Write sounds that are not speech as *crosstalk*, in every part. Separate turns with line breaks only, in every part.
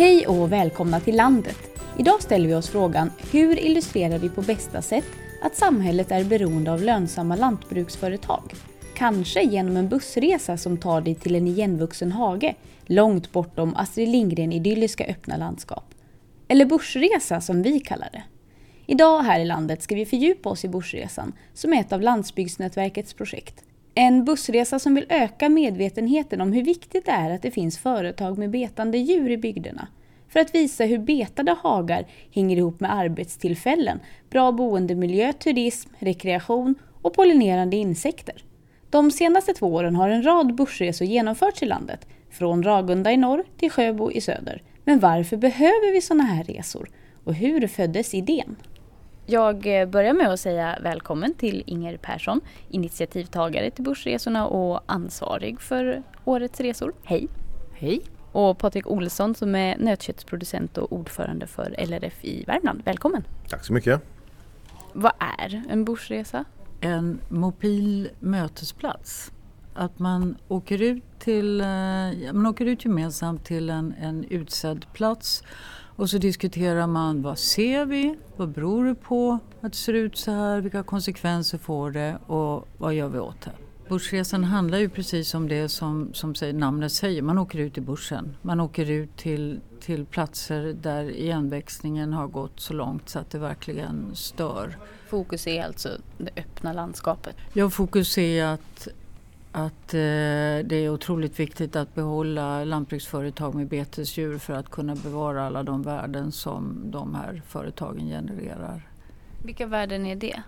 Hej och välkomna till landet. Idag ställer vi oss frågan hur illustrerar vi på bästa sätt att samhället är beroende av lönsamma lantbruksföretag? Kanske genom en bussresa som tar dig till en igenvuxen hage långt bortom Astrid Lindgren-idylliska öppna landskap. Eller bussresa som vi kallar det. Idag här i landet ska vi fördjupa oss i bussresan som är ett av Landsbygdsnätverkets projekt. En bussresa som vill öka medvetenheten om hur viktigt det är att det finns företag med betande djur i bygderna. För att visa hur betade hagar hänger ihop med arbetstillfällen, bra boendemiljö, turism, rekreation och pollinerande insekter. De senaste två åren har en rad bussresor genomförts i landet, från Ragunda i norr till Sjöbo i söder. Men varför behöver vi sådana här resor? Och hur föddes idén? Jag eh, börjar med att säga välkommen till Inger Persson, initiativtagare till Börsresorna och ansvarig för årets resor. Hej!
Hej!
Och Patrik Olsson som är nötköttsproducent och ordförande för LRF i Värmland. Välkommen!
Tack så mycket!
Vad är en börsresa?
En mobil mötesplats. Att man åker ut, till, eh, man åker ut gemensamt till en, en utsedd plats och så diskuterar man vad ser vi, vad beror det på att det ser ut så här, vilka konsekvenser får det och vad gör vi åt det. Börsresan handlar ju precis om det som, som namnet säger, man åker ut i börsen. Man åker ut till, till platser där igenväxningen har gått så långt så att det verkligen stör.
Fokus är alltså det öppna landskapet?
Ja, fokus är att att eh, det är otroligt viktigt att behålla lantbruksföretag med betesdjur för att kunna bevara alla de värden som de här företagen genererar.
Vilka värden är det?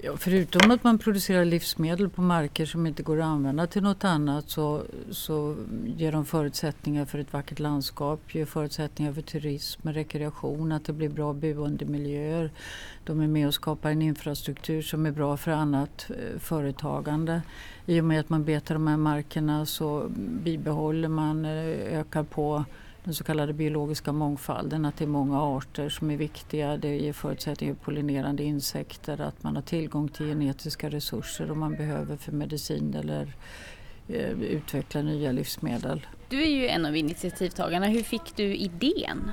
Ja, förutom att man producerar livsmedel på marker som inte går att använda till något annat så, så ger de förutsättningar för ett vackert landskap, ger förutsättningar för turism, rekreation, att det blir bra boendemiljöer. De är med och skapar en infrastruktur som är bra för annat eh, företagande. I och med att man betar de här markerna så bibehåller man, eh, ökar på den så kallade biologiska mångfalden, att det är många arter som är viktiga. Det ger förutsättningar för pollinerande insekter, att man har tillgång till genetiska resurser om man behöver för medicin eller eh, utveckla nya livsmedel.
Du är ju en av initiativtagarna. Hur fick du idén?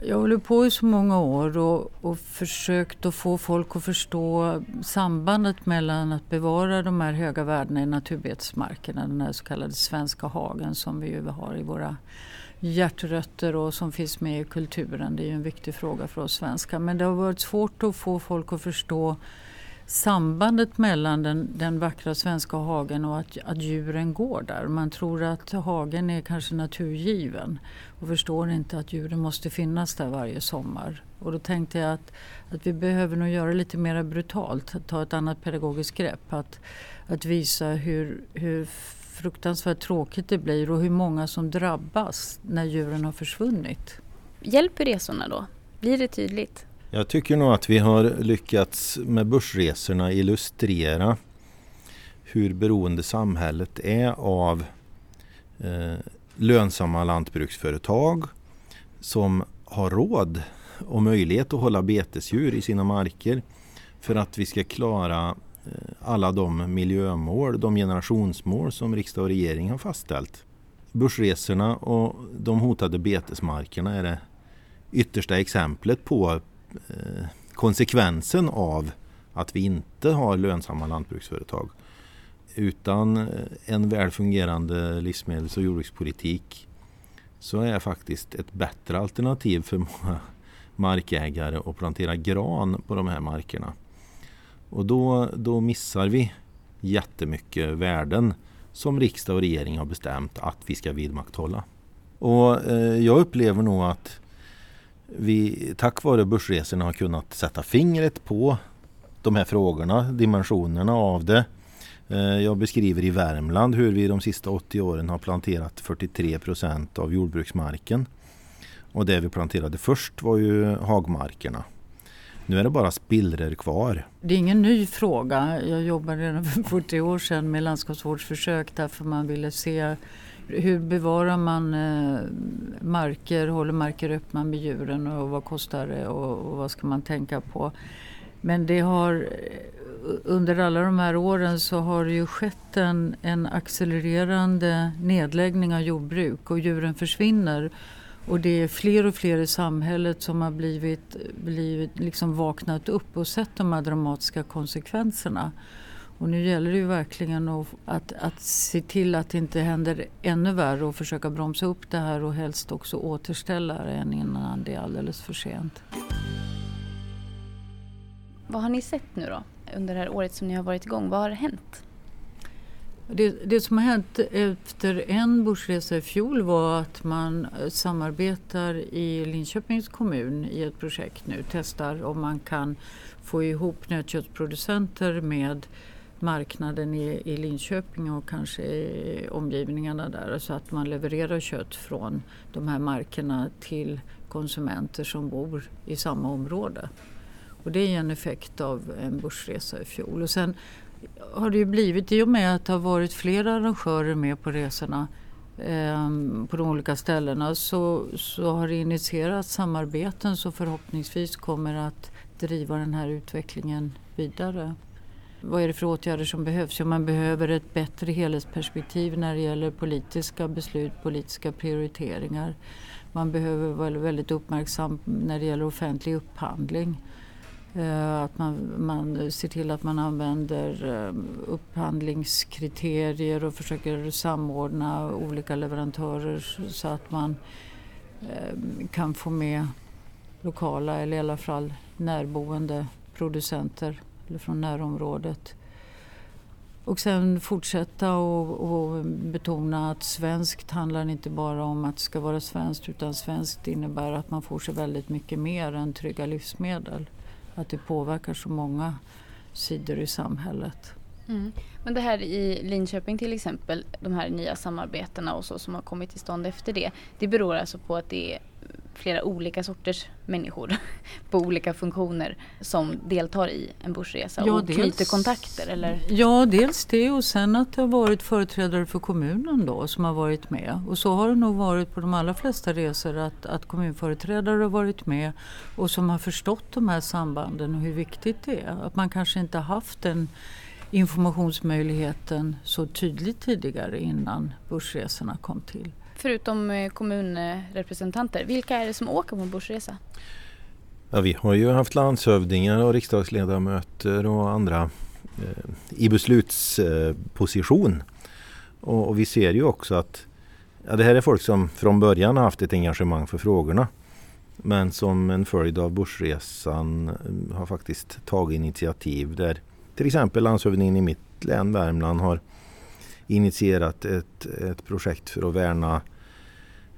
Jag håller på i så många år och, och försökt att få folk att förstå sambandet mellan att bevara de här höga värdena i naturbetesmarkerna, den här så kallade svenska hagen som vi ju har i våra hjärtrötter och som finns med i kulturen. Det är ju en viktig fråga för oss svenskar. Men det har varit svårt att få folk att förstå sambandet mellan den, den vackra svenska hagen och att, att djuren går där. Man tror att hagen är kanske naturgiven och förstår inte att djuren måste finnas där varje sommar. Och då tänkte jag att, att vi behöver nog göra lite mer brutalt, ta ett annat pedagogiskt grepp. Att, att visa hur, hur fruktansvärt tråkigt det blir och hur många som drabbas när djuren har försvunnit.
Hjälper resorna då? Blir det tydligt?
Jag tycker nog att vi har lyckats med börsresorna illustrera hur beroende samhället är av eh, lönsamma lantbruksföretag som har råd och möjlighet att hålla betesdjur i sina marker för att vi ska klara Eh, alla de miljömål, de generationsmål som riksdag och regering har fastställt. Börsresorna och de hotade betesmarkerna är det yttersta exemplet på eh, konsekvensen av att vi inte har lönsamma lantbruksföretag. Utan eh, en väl fungerande livsmedels och jordbrukspolitik så är faktiskt ett bättre alternativ för många markägare att plantera gran på de här markerna. Och då, då missar vi jättemycket värden som riksdag och regering har bestämt att vi ska vidmakthålla. Och eh, jag upplever nog att vi tack vare börsresorna har kunnat sätta fingret på de här frågorna, dimensionerna av det. Eh, jag beskriver i Värmland hur vi de sista 80 åren har planterat 43 procent av jordbruksmarken. Och det vi planterade först var ju hagmarkerna. Nu är det bara spillror kvar.
Det är ingen ny fråga. Jag jobbade redan för 40 år sedan med landskapsvårdsförsök därför man ville se hur bevarar man eh, marker, håller marker öppna med djuren och vad kostar det och, och vad ska man tänka på. Men det har eh, under alla de här åren så har det ju skett en, en accelererande nedläggning av jordbruk och djuren försvinner. Och det är fler och fler i samhället som har blivit, blivit liksom vaknat upp och sett de här dramatiska konsekvenserna. Och nu gäller det ju verkligen att, att, att se till att det inte händer ännu värre och försöka bromsa upp det här och helst också återställa det innan det är alldeles för sent.
Vad har ni sett nu då under det här året som ni har varit igång? Vad har hänt?
Det, det, som har hänt efter en börsresa i fjol var att man eh, samarbetar i Linköpings kommun i ett projekt nu, testar om man kan få ihop nötköttsproducenter med marknaden i, i Linköping och kanske i omgivningarna där så att man levererar kött från de här markerna till konsumenter som bor i samma område. Och det är en effekt av en börsresa i fjol. Och sen har det ju blivit, i och med att det har varit flera arrangörer med på resorna eh, på de olika ställena så, så har det initierats samarbeten som förhoppningsvis kommer att driva den här utvecklingen vidare. Vad är det för åtgärder som behövs? Jo, man behöver ett bättre helhetsperspektiv när det gäller politiska beslut, politiska prioriteringar. Man behöver vara väldigt uppmärksam när det gäller offentlig upphandling. Eh, att man, man ser till att man använder eh, upphandlingskriterier och försöker samordna olika leverantörer så att man eh, kan få med lokala eller i alla fall närboende producenter eller från närområdet. Och sen fortsätta och, och, betona att svenskt handlar inte bara om att det ska vara svenskt utan svenskt innebär att man får sig väldigt mycket mer än trygga livsmedel att det påverkar så många sidor i samhället.
Mm. Men det här i Linköping till exempel, de här nya samarbetena och så som har kommit till stånd efter det. Det beror alltså på att det är flera olika sorters människor *laughs* på olika funktioner som deltar i en börsresa ja, och dels, knyter kontakter? Eller?
Ja, dels det och sen att det har varit företrädare för kommunen då som har varit med. Och så har det nog varit på de allra flesta resor att, att kommunföreträdare har varit med och som har förstått de här sambanden och hur viktigt det är. Att man kanske inte haft den informationsmöjligheten så tydligt tidigare innan börsresorna kom till.
Förutom eh, kommunrepresentanter, vilka är det som åker på börsresa?
Ja, vi har ju haft landshövdingar och riksdagsledamöter och andra eh, i beslutsposition. Och, och, vi ser ju också att ja, det här är folk som från början har haft ett engagemang för frågorna. Men som en följd av börsresan eh, har faktiskt tagit initiativ där till exempel landshövdingen i mitt län Värmland har initierat ett, ett projekt för att värna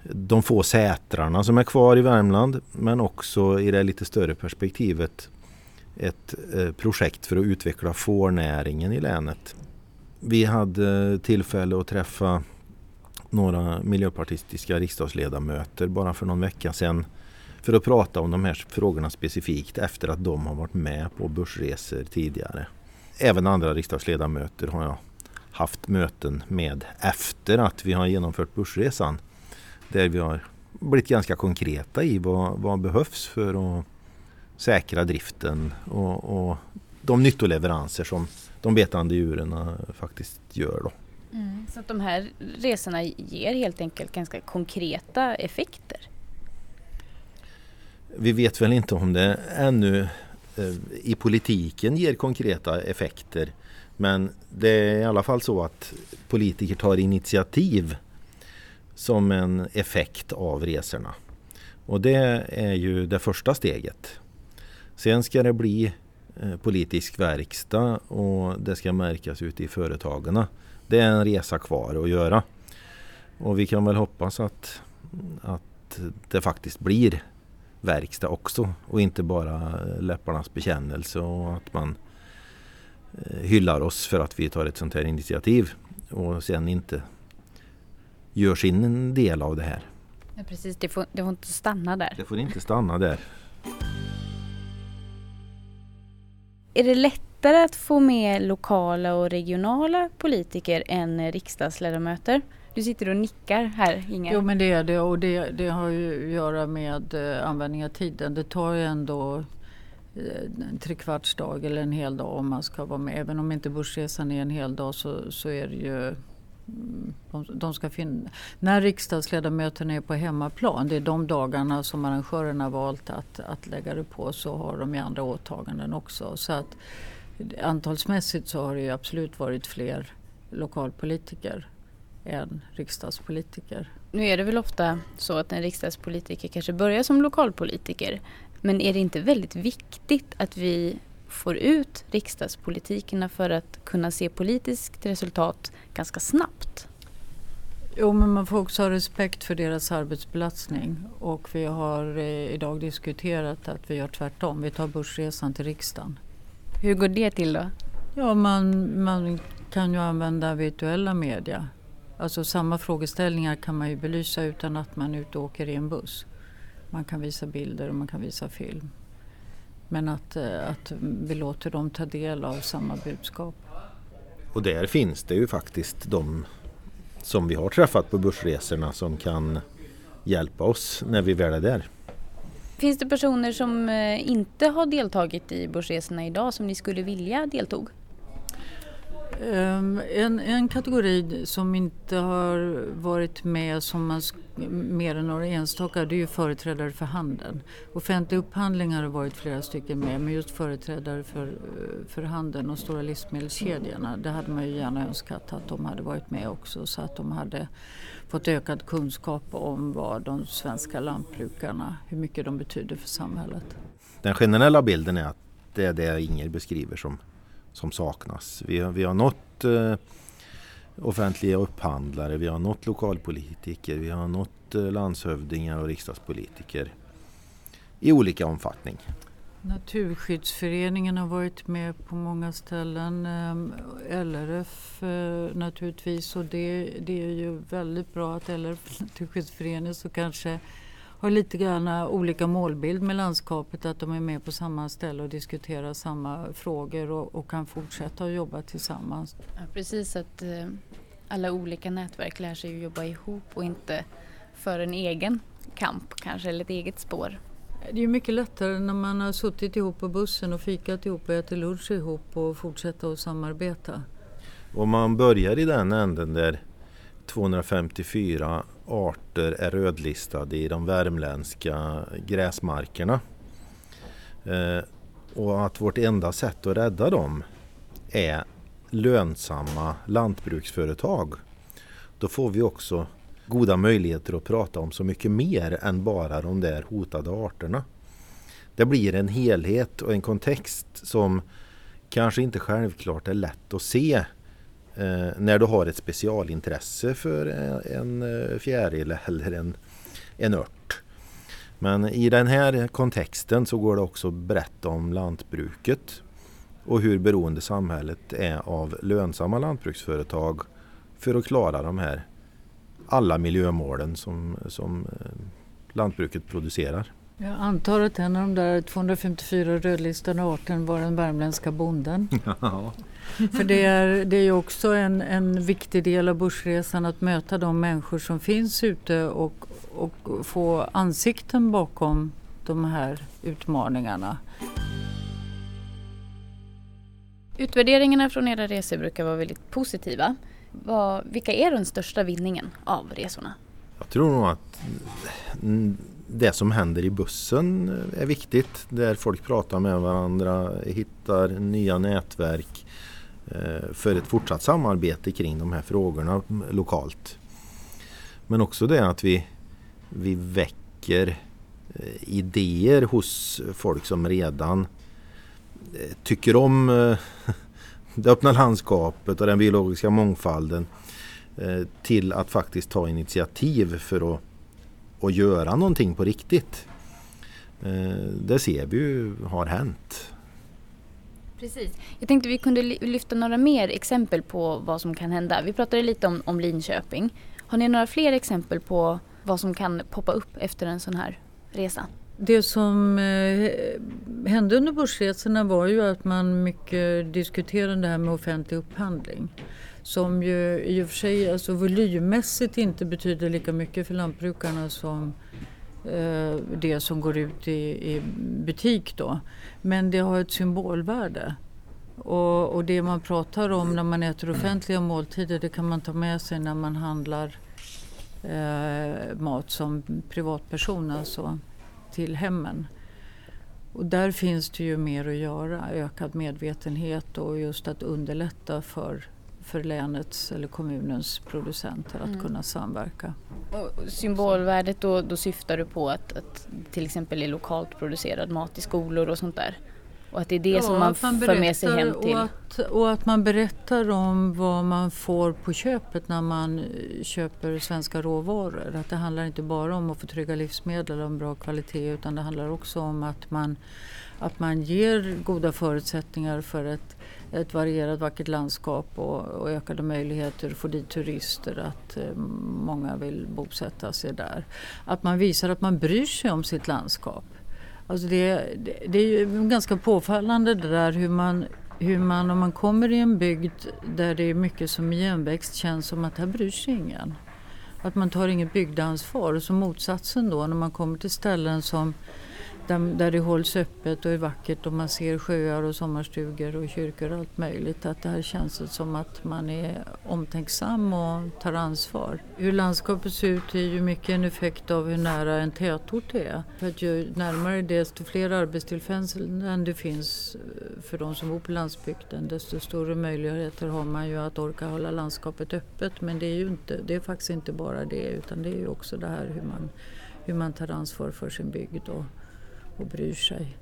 de få sätrarna som är kvar i Värmland men också i det lite större perspektivet ett eh, projekt för att utveckla fårnäringen i länet. Vi hade tillfälle att träffa några miljöpartistiska riksdagsledamöter bara för någon vecka sedan för att prata om de här frågorna specifikt efter att de har varit med på börsresor tidigare. Även andra riksdagsledamöter har jag haft möten med efter att vi har genomfört börsresan. Där vi har blivit ganska konkreta i vad, vad behövs för att säkra driften och, och de nyttoleveranser som de betande djuren faktiskt gör. Då.
Mm, så att de här resorna ger helt enkelt ganska konkreta effekter?
Vi vet väl inte om det ännu eh, i politiken ger konkreta effekter. Men det är i alla fall så att politiker tar initiativ som en effekt av resorna. Och det är ju det första steget. Sen ska det bli eh, politisk verkstad och det ska märkas ute i företagen. Det är en resa kvar att göra. Och vi kan väl hoppas att, att det faktiskt blir verkstad också och inte bara läpparnas bekännelse och att man eh, hyllar oss för att vi tar ett sånt här initiativ och sen inte gör sin del av det här.
Ja, precis, det får, det får inte stanna där.
Det får inte stanna där.
Är det lättare att få med lokala och regionala politiker än riksdagsledamöter? Du sitter och nickar här Inga.
Jo men det är det och det, det har ju att göra med eh, användning av tiden. Det tar ju ändå Eh, en trekvartsdag eller en hel dag om man ska vara med. Även om inte Börsresan är en hel dag så, så är det ju mm, de, de ska finna, när riksdagsledamöterna är på hemmaplan, det är de dagarna som arrangörerna valt att, att lägga det på, så har de ju andra åtaganden också. Så att antalsmässigt så har det ju absolut varit fler lokalpolitiker än riksdagspolitiker.
Nu är det väl ofta så att en riksdagspolitiker kanske börjar som lokalpolitiker. Men är det inte väldigt viktigt att vi får ut riksdagspolitikerna för att kunna se politiskt resultat ganska snabbt?
Jo, men man får också ha respekt för deras arbetsbelastning. Och vi har eh, idag diskuterat att vi gör tvärtom. Vi tar börsresan till riksdagen.
Hur går det till då?
Ja, man, man kan ju använda virtuella media. Alltså samma frågeställningar kan man ju belysa utan att man är ute och åker i en buss. Man kan visa bilder och man kan visa film. Men att, eh, att vi låter dem ta del av samma budskap.
Och där finns det ju faktiskt de som vi har träffat på börsresorna som kan hjälpa oss när vi väl är där.
Finns det personer som eh, inte har deltagit i börsresorna idag som ni skulle vilja deltog?
Ehm, en, en kategori som inte har varit med som man, mer än några enstaka det är ju företrädare för handeln. Offentliga upphandlingar har varit flera stycken med men just företrädare för, eh, för handeln och stora livsmedelskedjorna det hade man ju gärna önskat att de hade varit med också så att de hade fått ökad kunskap om vad de svenska lantbrukarna, hur mycket de betyder för samhället.
Den generella bilden är att det är det Inger beskriver som som saknas. Vi har, vi har nått eh, offentliga upphandlare, vi har nått lokalpolitiker, vi har nått eh, landshövdingar och riksdagspolitiker i olika omfattning.
Naturskyddsföreningen har varit med på många ställen. Eh, LRF eh, naturligtvis och det, det är ju väldigt bra att LRF Naturskyddsföreningen så kanske har lite grann olika målbild med landskapet, att de är med på samma ställe och diskuterar samma frågor och, och kan fortsätta att jobba tillsammans.
Ja, precis, att eh, alla olika nätverk lär sig att jobba ihop och inte för en egen kamp kanske, eller ett eget spår.
Det är mycket lättare när man har suttit ihop på bussen och fikat ihop och ätit lunch ihop och fortsätta att samarbeta.
Om man börjar i den änden där 254 arter är rödlistade i de värmländska gräsmarkerna. Eh, och att vårt enda sätt att rädda dem är lönsamma lantbruksföretag. Då får vi också goda möjligheter att prata om så mycket mer än bara de där hotade arterna. Det blir en helhet och en kontext som kanske inte självklart är lätt att se när du har ett specialintresse för en, en fjäril eller en, en ört. Men i den här kontexten så går det också att berätta om lantbruket och hur beroende samhället är av lönsamma lantbruksföretag för att klara de här alla miljömålen som, som eh, lantbruket producerar.
Jag antar att en av de där 254 rödlistade arten var den värmländska bonden. *laughs* Ja. *laughs* För det är, det är också en, en viktig del av börsresan att möta de människor som finns ute och, och få ansikten bakom de här utmaningarna.
Utvärderingarna från era resor brukar vara väldigt positiva. Vad, vilka är den största vinningen av resorna?
Jag tror nog att det som händer i bussen är viktigt. Där folk pratar med varandra, hittar nya nätverk Eh, för ett fortsatt samarbete kring de här frågorna lokalt. Men också det att vi, vi väcker eh, idéer hos folk som redan eh, tycker om eh, *laughs* det öppna landskapet och den biologiska mångfalden eh, till att faktiskt ta initiativ för att att göra någonting på riktigt. Det ser vi ju har hänt.
Precis. Jag tänkte vi kunde lyfta några mer exempel på vad som kan hända. Vi pratade lite om, om Linköping. Har ni några fler exempel på vad som kan poppa upp efter en sån här resa?
Det som eh, hände under börsresorna var ju att man mycket diskuterade det här med offentlig upphandling som ju i och för sig alltså volymmässigt inte betyder lika mycket för lantbrukarna som Eh, det som går ut i, i butik då. Men det har ett symbolvärde. Och, och, det man pratar om när man äter offentliga måltider det kan man ta med sig när man handlar eh, mat som privatperson, alltså till hemmen. Och där finns det ju mer att göra, ökad medvetenhet och just att underlätta för, för länets eller kommunens producenter att mm. kunna samverka.
Och symbolvärdet då, då syftar du på att, att till exempel är lokalt producerad mat i skolor och sånt där? Och att det är det ja, som man, man för med sig hem till.
Och att, och att man berättar om vad man får på köpet när man eh, köper svenska råvaror. Att det handlar inte bara om att få trygga livsmedel och en bra kvalitet utan det handlar också om att man, att man ger goda förutsättningar för ett, ett varierat vackert landskap och, och ökade möjligheter att få dit turister, att eh, många vill bosätta sig där. Att man visar att man bryr sig om sitt landskap. Alltså det, det, det är ju ganska påfallande det där hur man, hur man om man kommer i en bygd där det är mycket som igenväxt känns som att här bryr sig ingen. Att man tar inget bygdeansvar. Och så motsatsen då när man kommer till ställen som där, där det hålls öppet och är vackert och man ser sjöar och sommarstugor och kyrkor och allt möjligt. Att det här känns som att man är omtänksam och tar ansvar. Hur landskapet ser ut är ju mycket en effekt av hur nära en tätort är. För att ju närmare det, desto fler arbetstillfällen det finns eh, för de som bor på landsbygden desto större möjligheter har man ju att orka hålla landskapet öppet. Men det är ju inte, det är faktiskt inte bara det utan det är ju också det här hur man, hur man tar ansvar för sin bygd och och bryr sig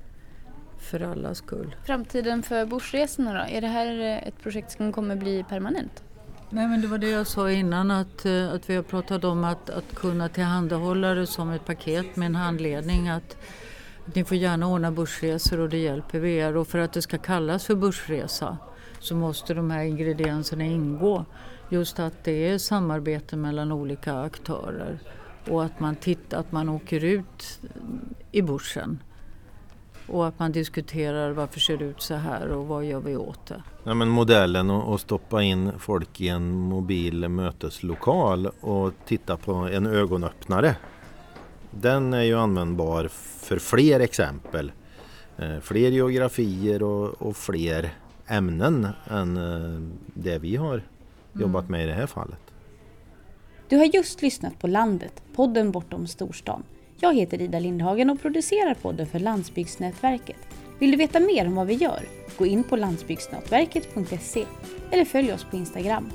för allas skull.
Framtiden för Bushresorna då? Är det här eh, ett projekt som kommer bli permanent?
Nej men det var det jag sa innan att, eh, att vi har pratat om att, att kunna tillhandahålla det som ett paket med en handledning. Att, ni får gärna ordna bussresor och det hjälper vi er. Och för att det ska kallas för bussresa så måste de här ingredienserna ingå. Just att det är samarbete mellan olika aktörer och att man, tittar, att man åker ut i bushen och att man diskuterar varför ser det ut så här och vad gör vi åt det.
Ja, men modellen att stoppa in folk i en mobil möteslokal och titta på en ögonöppnare. Den är ju användbar för fler exempel. Eh, fler geografier och, och fler ämnen än eh, det vi har jobbat mm. med i det här fallet.
Du har just lyssnat på Landet, podden bortom storstan. Jag heter Ida Lindhagen och producerar podden för Landsbygdsnätverket. Vill du veta mer om vad vi gör? Gå in på landsbygdsnätverket.se eller följ oss på Instagram.